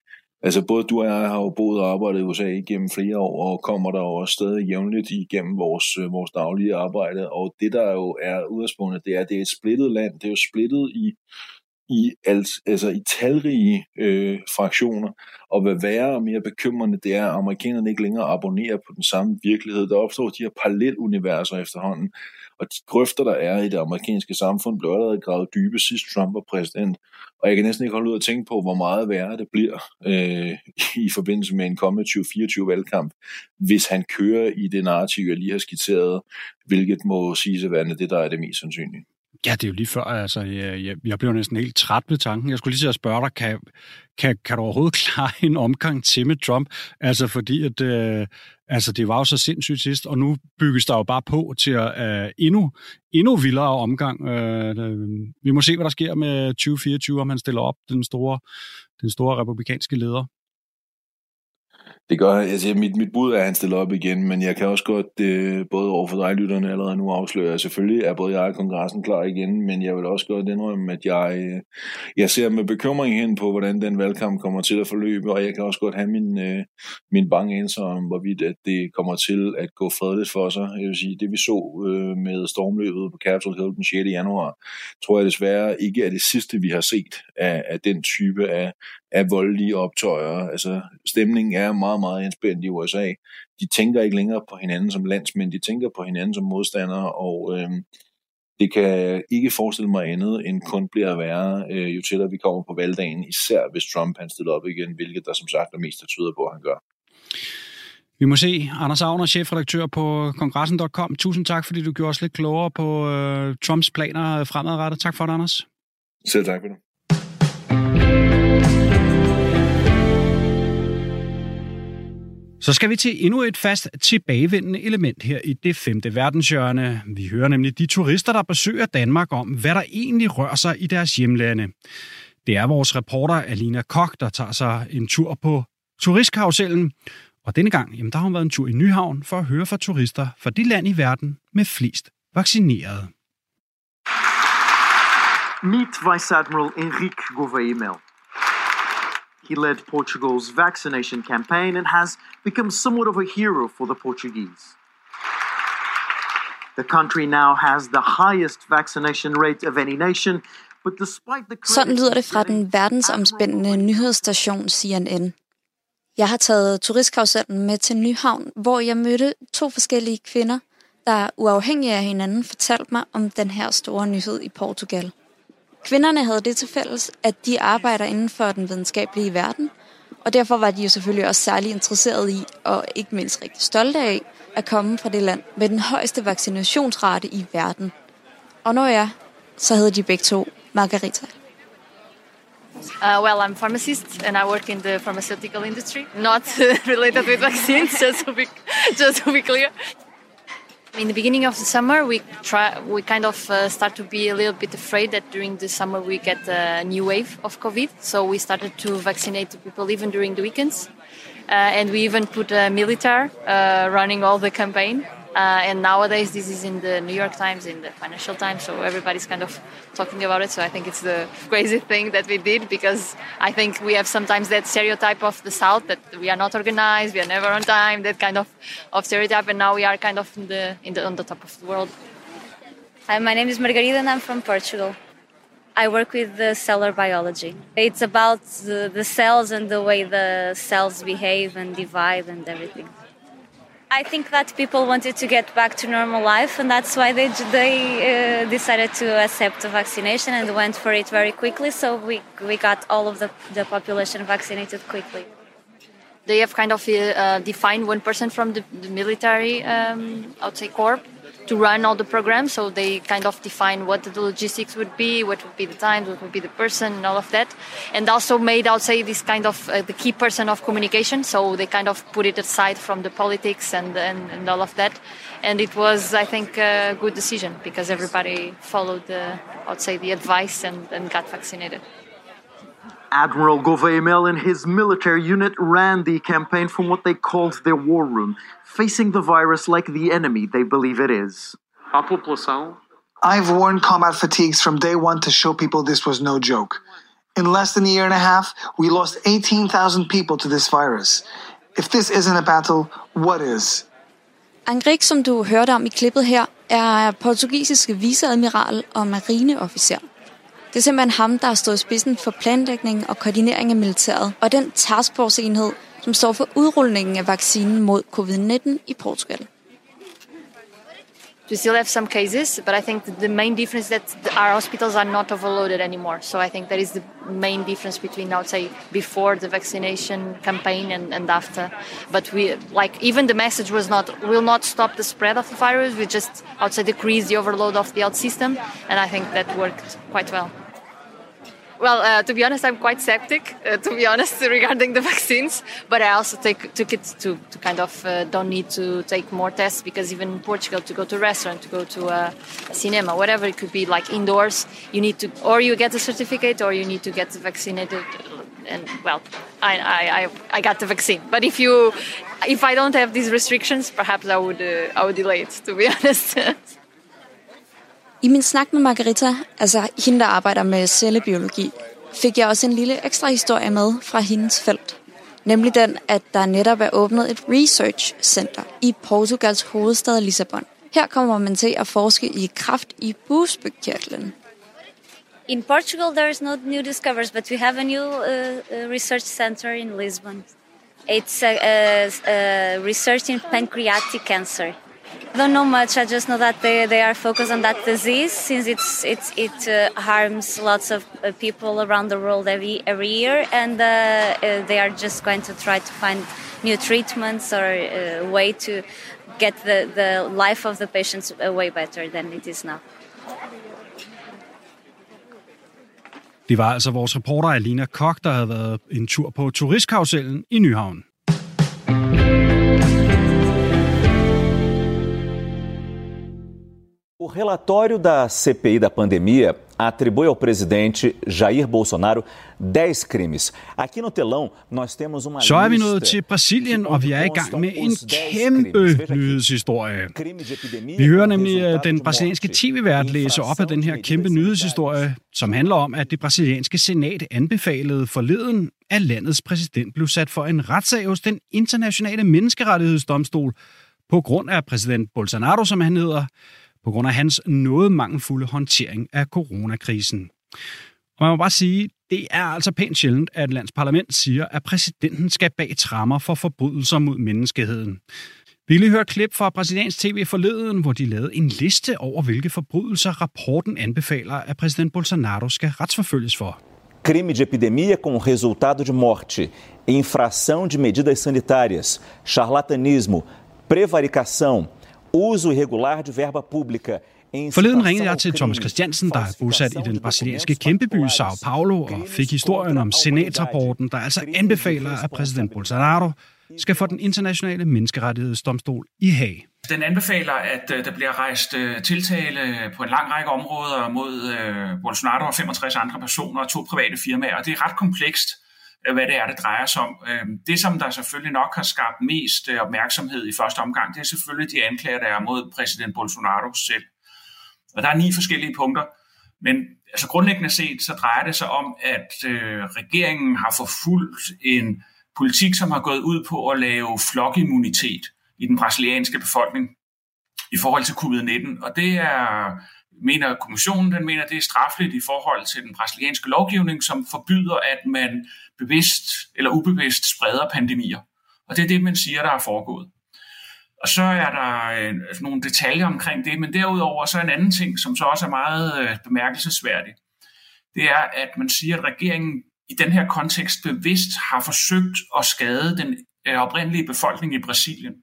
altså både du og jeg har jo boet og arbejdet i USA igennem flere år, og kommer der jo også stadig jævnligt igennem vores, øh, vores daglige arbejde, og det der jo er udgangspunktet, det er, at det er et splittet land, det er jo splittet i i, alt, altså i talrige øh, fraktioner, og hvad værre og mere bekymrende det er, at amerikanerne ikke længere abonnerer på den samme virkelighed. Der opstår de her paralleluniverser efterhånden, og de grøfter, der er i det amerikanske samfund, blev allerede gravet dybe sidst Trump var præsident. Og jeg kan næsten ikke holde ud at tænke på, hvor meget værre det bliver øh, i forbindelse med en kommende 2024-valgkamp, hvis han kører i det narrativ, jeg lige har skitseret, hvilket må sige at være det, der er det mest sandsynlige. Ja, det er jo lige før, altså, jeg, jeg, jeg blev næsten helt træt ved tanken. Jeg skulle lige til at spørge dig, kan, kan, kan du overhovedet klare en omgang til med Trump? Altså, fordi at, øh, altså, det var jo så sindssygt sidst, og nu bygges der jo bare på til at øh, endnu, endnu vildere omgang. Øh, øh vi må se, hvad der sker med 2024, om han stiller op den store, den store republikanske leder. Det gør altså mit, mit bud er, at han stiller op igen, men jeg kan også godt, øh, både over for dig lytterne allerede nu afsløre, at selvfølgelig er både jeg og kongressen klar igen, men jeg vil også godt indrømme, at jeg, øh, jeg ser med bekymring hen på, hvordan den valgkamp kommer til at forløbe, og jeg kan også godt have min, øh, min bange enser om, hvorvidt at det kommer til at gå fredeligt for sig. Jeg vil sige, det vi så øh, med stormløbet på Capitol Hill den 6. januar, tror jeg desværre ikke er det sidste, vi har set af, af den type af, af voldelige optøjer. Altså, stemningen er meget, meget indspændt i USA. De tænker ikke længere på hinanden som landsmænd, de tænker på hinanden som modstandere, og øh, det kan ikke forestille mig andet end kun bliver værre, øh, jo tættere vi kommer på valgdagen, især hvis Trump han stiller op igen, hvilket der som sagt er mest tyder på, at han gør. Vi må se. Anders Agner, chefredaktør på kongressen.com. Tusind tak, fordi du gjorde os lidt klogere på øh, Trumps planer fremadrettet. Tak for det, Anders. Selv tak for det. Så skal vi til endnu et fast tilbagevendende element her i det femte verdenshjørne. Vi hører nemlig de turister, der besøger Danmark om, hvad der egentlig rører sig i deres hjemlande. Det er vores reporter Alina Kok, der tager sig en tur på turistkarusellen. Og denne gang, jamen, der har hun været en tur i Nyhavn for at høre fra turister fra det land i verden med flest vaccinerede. Meet Vice Admiral Henrique Gouveia He led Portugal's vaccination campaign and has become somewhat of a hero for the Portuguese. The country now has the highest vaccination rate of any nation, but despite the Sådan lyder det fra den verdensomspændende nyhedsstation CNN. Jeg har taget turistkarusellen med til Nyhavn, hvor jeg mødte to forskellige kvinder, der uafhængige af hinanden fortalte mig om den her store nyhed i Portugal. Kvinderne havde det til fælles, at de arbejder inden for den videnskabelige verden, og derfor var de jo selvfølgelig også særlig interesserede i, og ikke mindst rigtig stolte af, at komme fra det land med den højeste vaccinationsrate i verden. Og når jeg, så hedder de begge to Margarita. Uh, well, I'm a pharmacist and I work in the pharmaceutical industry, not related with vaccines, just to be, just to be clear. In the beginning of the summer, we try we kind of uh, start to be a little bit afraid that during the summer we get a new wave of COVID. So we started to vaccinate people even during the weekends, uh, and we even put a military uh, running all the campaign. Uh, and nowadays, this is in the New York Times, in the Financial Times, so everybody's kind of talking about it. So I think it's the crazy thing that we did because I think we have sometimes that stereotype of the South that we are not organized, we are never on time, that kind of, of stereotype, and now we are kind of in the, in the on the top of the world. Hi, my name is Margarida, and I'm from Portugal. I work with the cellular biology. It's about the, the cells and the way the cells behave and divide and everything. I think that people wanted to get back to normal life, and that's why they they uh, decided to accept the vaccination and went for it very quickly. So we we got all of the, the population vaccinated quickly. They have kind of uh, defined one person from the, the military, um, I would say, corps to run all the programs. So they kind of define what the logistics would be, what would be the times, what would be the person, and all of that. And also made, I would say, this kind of uh, the key person of communication. So they kind of put it aside from the politics and, and, and all of that. And it was, I think, a good decision because everybody followed, the, I would say, the advice and, and got vaccinated. Admiral Gouveia and his military unit ran the campaign from what they called their war room, facing the virus like the enemy they believe it is. I've worn combat fatigues from day one to show people this was no joke. In less than a year and a half, we lost 18,000 people to this virus. If this isn't a battle, what is? Angrik, som du hørte om i klippet her, er portugisiske viceadmiral og marineofficer. Det er simpelthen ham, der har stået spidsen for planlægning og koordinering af militæret, og den taskforce-enhed, som står for udrulningen af vaccinen mod covid-19 i Portugal. We still have some cases, but I think the main difference is that our hospitals are not overloaded anymore. So I think that is the main difference between, I would say, before the vaccination campaign and, and after. But we, like, even the message was not, will not stop the spread of the virus. We just, I would say, decrease the overload of the health system. And I think that worked quite well. Well, uh, to be honest, I'm quite skeptic, uh, to be honest, regarding the vaccines. But I also take, took it to, to kind of uh, don't need to take more tests because even in Portugal, to go to a restaurant, to go to a, a, cinema, whatever it could be, like indoors, you need to, or you get a certificate or you need to get vaccinated. And well, I, I, I got the vaccine. But if you, if I don't have these restrictions, perhaps I would, uh, I would delay it, to be honest. I min snak med Margarita, altså hende, der arbejder med cellebiologi, fik jeg også en lille ekstra historie med fra hendes felt. Nemlig den, at der netop er åbnet et research center i Portugals hovedstad Lissabon. Her kommer man til at forske i kraft i bugspytkirtlen. In Portugal, there is no new discoveries, but we have a new uh, uh research center in Lisbon. It's a, a, a research in pancreatic cancer. Don't know much. I just know that they, they are focused on that disease since it's, it's it uh, harms lots of uh, people around the world every every year, and uh, uh they are just going to try to find new treatments or uh, way to get the, the life of the patients way better than it is now. Det var altså vores reporter Alina Kok, der havde været en tur på turistkarusellen i Nyhavn. O relatório da CPI da pandemia atribui ao presidente Jair Bolsonaro 10 crimes. Aqui no telão nós temos uma Så er vi nået til Brasilien, og vi er i gang med en kæmpe nyhedshistorie. Vi hører nemlig øh, den brasilianske tv-vært læse op af den her kæmpe nyhedshistorie, som handler om, at det brasilianske senat anbefalede forleden, at landets præsident blev sat for en retssag hos den internationale menneskerettighedsdomstol på grund af præsident Bolsonaro, som han hedder, på grund af hans noget mangelfulde håndtering af coronakrisen. Og man må bare sige, det er altså pænt sjældent, at et lands parlament siger, at præsidenten skal bag trammer for forbrydelser mod menneskeheden. Vi lige høre klip fra præsidents tv forleden, hvor de lavede en liste over, hvilke forbrydelser rapporten anbefaler, at præsident Bolsonaro skal retsforfølges for. Crime de epidemia com resultado de morte, infração de medidas sanitárias, charlatanismo, prevaricação, uso irregular de verba pública Forleden ringede jeg til Thomas Christiansen, der er bosat i den brasilianske kæmpeby Sao Paulo, og fik historien om senatrapporten, der altså anbefaler, at præsident Bolsonaro skal få den internationale menneskerettighedsdomstol i Haag. Den anbefaler, at øh, der bliver rejst øh, tiltale på en lang række områder mod øh, Bolsonaro og 65 andre personer og to private firmaer. Og det er ret komplekst. Hvad det er, det drejer sig om. Øhm, det, som der selvfølgelig nok har skabt mest øh, opmærksomhed i første omgang, det er selvfølgelig de anklager, der er mod præsident Bolsonaro selv. Og der er ni forskellige punkter, men altså grundlæggende set, så drejer det sig om, at øh, regeringen har forfulgt en politik, som har gået ud på at lave flokimmunitet i den brasilianske befolkning i forhold til covid-19. Og det er mener kommissionen, den mener, det er straffeligt i forhold til den brasilianske lovgivning, som forbyder, at man bevidst eller ubevidst spreder pandemier. Og det er det, man siger, der er foregået. Og så er der øh, nogle detaljer omkring det, men derudover så er en anden ting, som så også er meget øh, bemærkelsesværdig. Det er, at man siger, at regeringen i den her kontekst bevidst har forsøgt at skade den øh, oprindelige befolkning i Brasilien.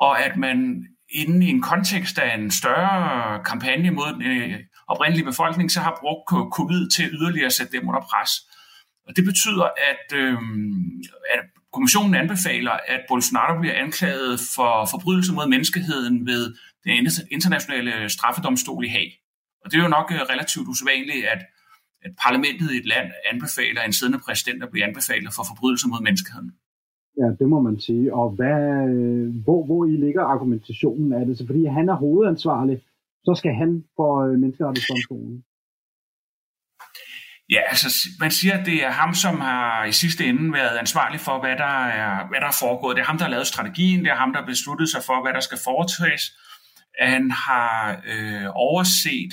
Og at man inden i en kontekst af en større kampagne mod den øh, oprindelige befolkning, så har brugt covid til yderligere at sætte dem under pres. Og det betyder, at, øh, at kommissionen anbefaler, at Bolsonaro bliver anklaget for forbrydelser mod menneskeheden ved den internationale straffedomstol i Haag. Og det er jo nok øh, relativt usædvanligt, at, at parlamentet i et land anbefaler en siddende præsident at blive anbefalet for forbrydelser mod menneskeheden. Ja, det må man sige. Og hvad, øh, hvor, hvor I ligger argumentationen af det? Så fordi han er hovedansvarlig, så skal han for øh, menneskerettighedsdomstolen. Ja, altså man siger, at det er ham, som har i sidste ende været ansvarlig for, hvad der er, hvad der er foregået. Det er ham, der har lavet strategien, det er ham, der har besluttet sig for, hvad der skal foretages. Han har øh, overset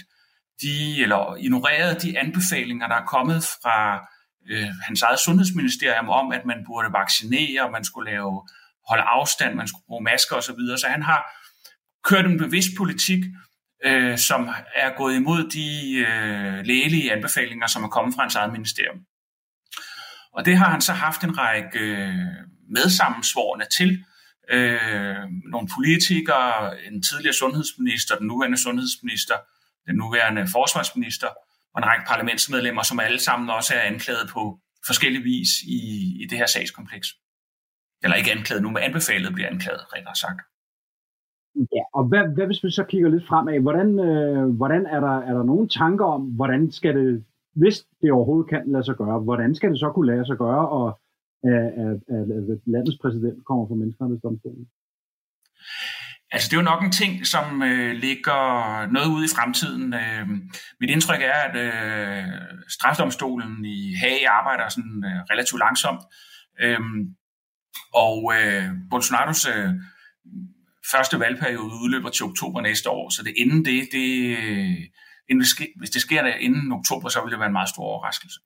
de, eller ignoreret de anbefalinger, der er kommet fra øh, hans eget sundhedsministerium om, at man burde vaccinere, man skulle lave holde afstand, man skulle bruge masker osv. Så han har kørt en bevidst politik, øh, som er gået imod de øh, lægelige anbefalinger, som er kommet fra hans eget ministerium. Og det har han så haft en række øh, medsammensvorene til. Øh, nogle politikere, en tidligere sundhedsminister, den nuværende sundhedsminister, den nuværende forsvarsminister og en række parlamentsmedlemmer, som alle sammen også er anklaget på forskellige vis i, i det her sagskompleks. Eller ikke anklaget nu, men anbefalet bliver anklaget, rettere sagt. Ja, og hvad, hvad hvis vi så kigger lidt fremad? Hvordan, øh, hvordan er, der, er der nogle tanker om, hvordan skal det, hvis det overhovedet kan lade sig gøre, hvordan skal det så kunne lade sig gøre, og øh, at, at, at, landets præsident kommer fra menneskerettighedsdomstolen? Altså, det er jo nok en ting, som øh, ligger noget ude i fremtiden. Øh, mit indtryk er, at øh, strafdomstolen i Hague arbejder sådan øh, relativt langsomt. Øh, og øh, Bolsonaros øh, første valgperiode udløber til oktober næste år, så det inden det, det hvis det sker der inden oktober, så vil det være en meget stor overraskelse.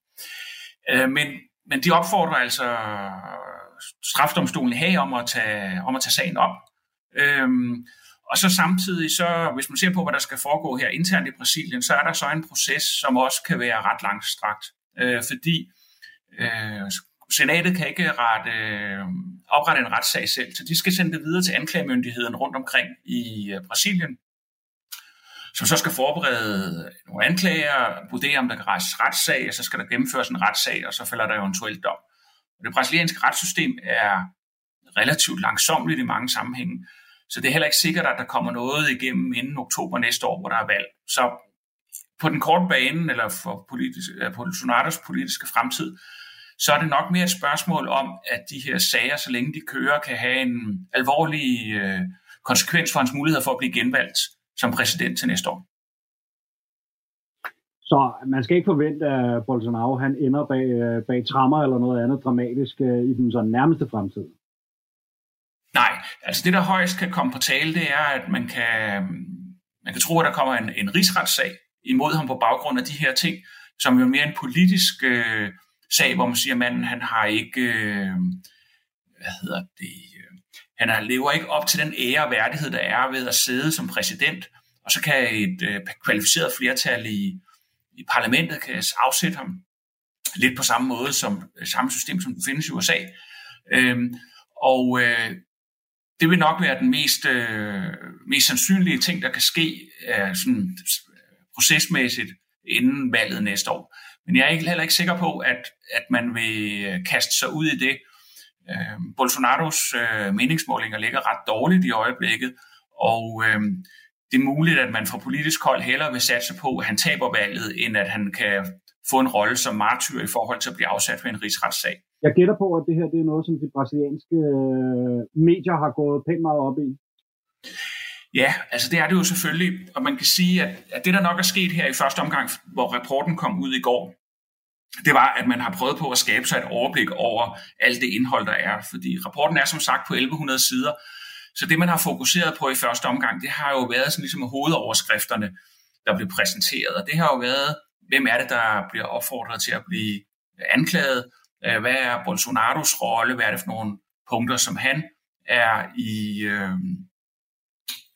Øh, men, men de opfordrer altså strafdomstolen her om at tage, om at tage sagen op. Øhm, og så samtidig, så, hvis man ser på, hvad der skal foregå her internt i Brasilien, så er der så en proces, som også kan være ret langstrakt. Øh, fordi øh, senatet kan ikke rette, øh, oprette en retssag selv, så de skal sende det videre til anklagemyndigheden rundt omkring i øh, Brasilien, som så skal forberede nogle anklager, vurdere, om der kan rejses retssag, og så skal der gennemføres en retssag, og så falder der eventuelt dom. Det brasilianske retssystem er relativt langsomligt i mange sammenhænge, så det er heller ikke sikkert, at der kommer noget igennem inden oktober næste år, hvor der er valg. Så på den korte bane, eller for politisk, øh, Bolsonaros politiske fremtid, så er det nok mere et spørgsmål om, at de her sager, så længe de kører, kan have en alvorlig øh, konsekvens for hans mulighed for at blive genvalgt som præsident til næste år. Så man skal ikke forvente, at Bolsonaro han ender bag, øh, bag trammer eller noget andet dramatisk øh, i den sådan nærmeste fremtid. Nej, altså det, der højst kan komme på tale, det er, at man kan, man kan tro, at der kommer en, en rigsretssag imod ham på baggrund af de her ting, som jo mere en politisk øh, sag, hvor man siger, at manden han har ikke, øh, hvad hedder det, øh, han lever ikke op til den ære og værdighed, der er ved at sidde som præsident, og så kan et øh, kvalificeret flertal i, i parlamentet kan afsætte ham lidt på samme måde som øh, samme system, som findes i USA. Øhm, og øh, det vil nok være den mest, øh, mest sandsynlige ting, der kan ske øh, sådan, øh, procesmæssigt inden valget næste år. Men jeg er ikke, heller ikke sikker på, at, at man vil kaste sig ud i det. Øh, Bolsonaros øh, meningsmålinger ligger ret dårligt i øjeblikket, og øh, det er muligt, at man fra politisk hold hellere vil satse på, at han taber valget, end at han kan få en rolle som martyr i forhold til at blive afsat ved en rigsretssag. Jeg gætter på, at det her det er noget, som de brasilianske øh, medier har gået pænt meget op i. Ja, altså det er det jo selvfølgelig, og man kan sige, at, at det der nok er sket her i første omgang, hvor rapporten kom ud i går, det var, at man har prøvet på at skabe sig et overblik over alt det indhold, der er. Fordi rapporten er som sagt på 1100 sider, så det, man har fokuseret på i første omgang, det har jo været sådan ligesom hovedoverskrifterne, der blev præsenteret. Og det har jo været, hvem er det, der bliver opfordret til at blive anklaget? Øh, hvad er Bolsonaros rolle? Hvad er det for nogle punkter, som han er i, øh,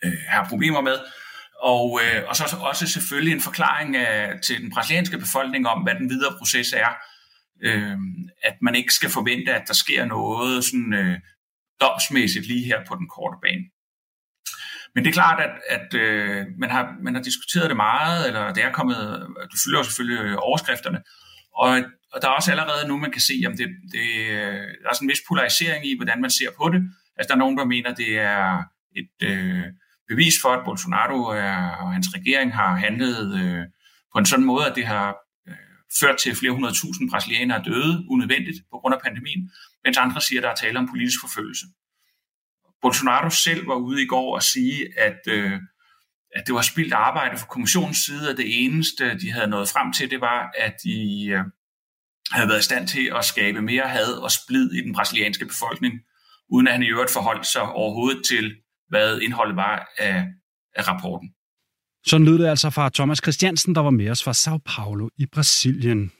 øh, har problemer med? Og, øh, og så også selvfølgelig en forklaring af, til den brasilianske befolkning om, hvad den videre proces er. Øh, at man ikke skal forvente, at der sker noget sådan, øh, domsmæssigt lige her på den korte bane. Men det er klart, at, at øh, man, har, man har diskuteret det meget, eller det er kommet, det fylder jo selvfølgelig øh, overskrifterne, og, og der er også allerede nu, man kan se, om det, det, øh, der er sådan en vis polarisering i, hvordan man ser på det. Altså der er nogen, der mener, det er et øh, bevis for, at Bolsonaro og hans regering har handlet øh, på en sådan måde, at det har øh, ført til flere hundrede tusind brasilianere døde unødvendigt på grund af pandemien, mens andre siger, at der er tale om politisk forfølgelse. Bolsonaro selv var ude i går og sige, at, øh, at det var spildt arbejde fra kommissionens side, og det eneste, de havde nået frem til, det var, at de øh, havde været i stand til at skabe mere had og splid i den brasilianske befolkning, uden at han i øvrigt forholdt sig overhovedet til, hvad indholdet var af, af rapporten. Sådan lød det altså fra Thomas Christiansen, der var med os fra Sao Paulo i Brasilien.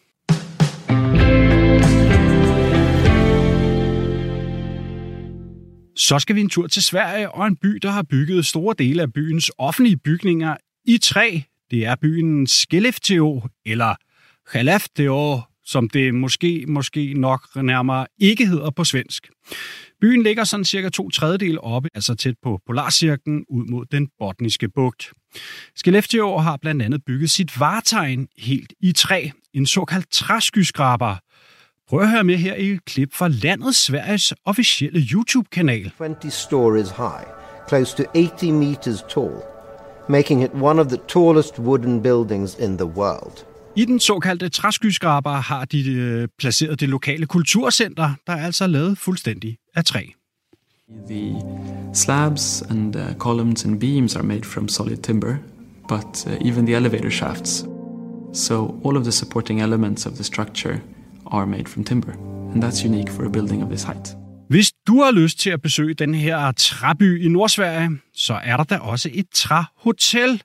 Så skal vi en tur til Sverige og en by, der har bygget store dele af byens offentlige bygninger i træ. Det er byen Skellefteå, eller Skellefteå, som det måske, måske nok nærmere ikke hedder på svensk. Byen ligger sådan cirka to tredjedel oppe, altså tæt på Polarcirklen ud mod den botniske bugt. Skellefteå har blandt andet bygget sit varetegn helt i træ, en såkaldt træskyskraber. Prøv at høre med her i et klip fra landet Sveriges officielle YouTube-kanal. 20 stories high, close to 80 meters tall, making it one of the tallest wooden buildings in the world. I den såkaldte træskyskraber har de øh, placeret det lokale kulturcenter, der er altså lavet fuldstændig af træ. The slabs and uh, columns and beams are made from solid timber, but uh, even the elevator shafts. So all of the supporting elements of the structure are made from timber, and that's unique for a building of this height. Hvis du har lyst til at besøge den her træby i Nordsverige, så er der da også et træhotel.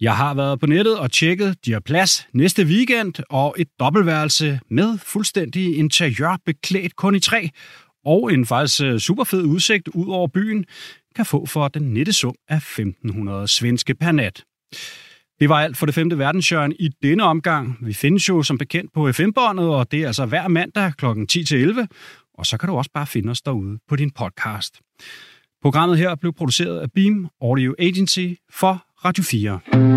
Jeg har været på nettet og tjekket, de har plads næste weekend og et dobbeltværelse med fuldstændig interiør beklædt kun i træ og en faktisk øh, super fed udsigt ud over byen kan få for den nette sum af 1500 svenske per nat. Det var alt for det femte verdenshjørne i denne omgang. Vi findes jo som bekendt på FM-båndet, og det er altså hver mandag kl. 10-11. Og så kan du også bare finde os derude på din podcast. Programmet her blev produceret af Beam Audio Agency for Radio 4.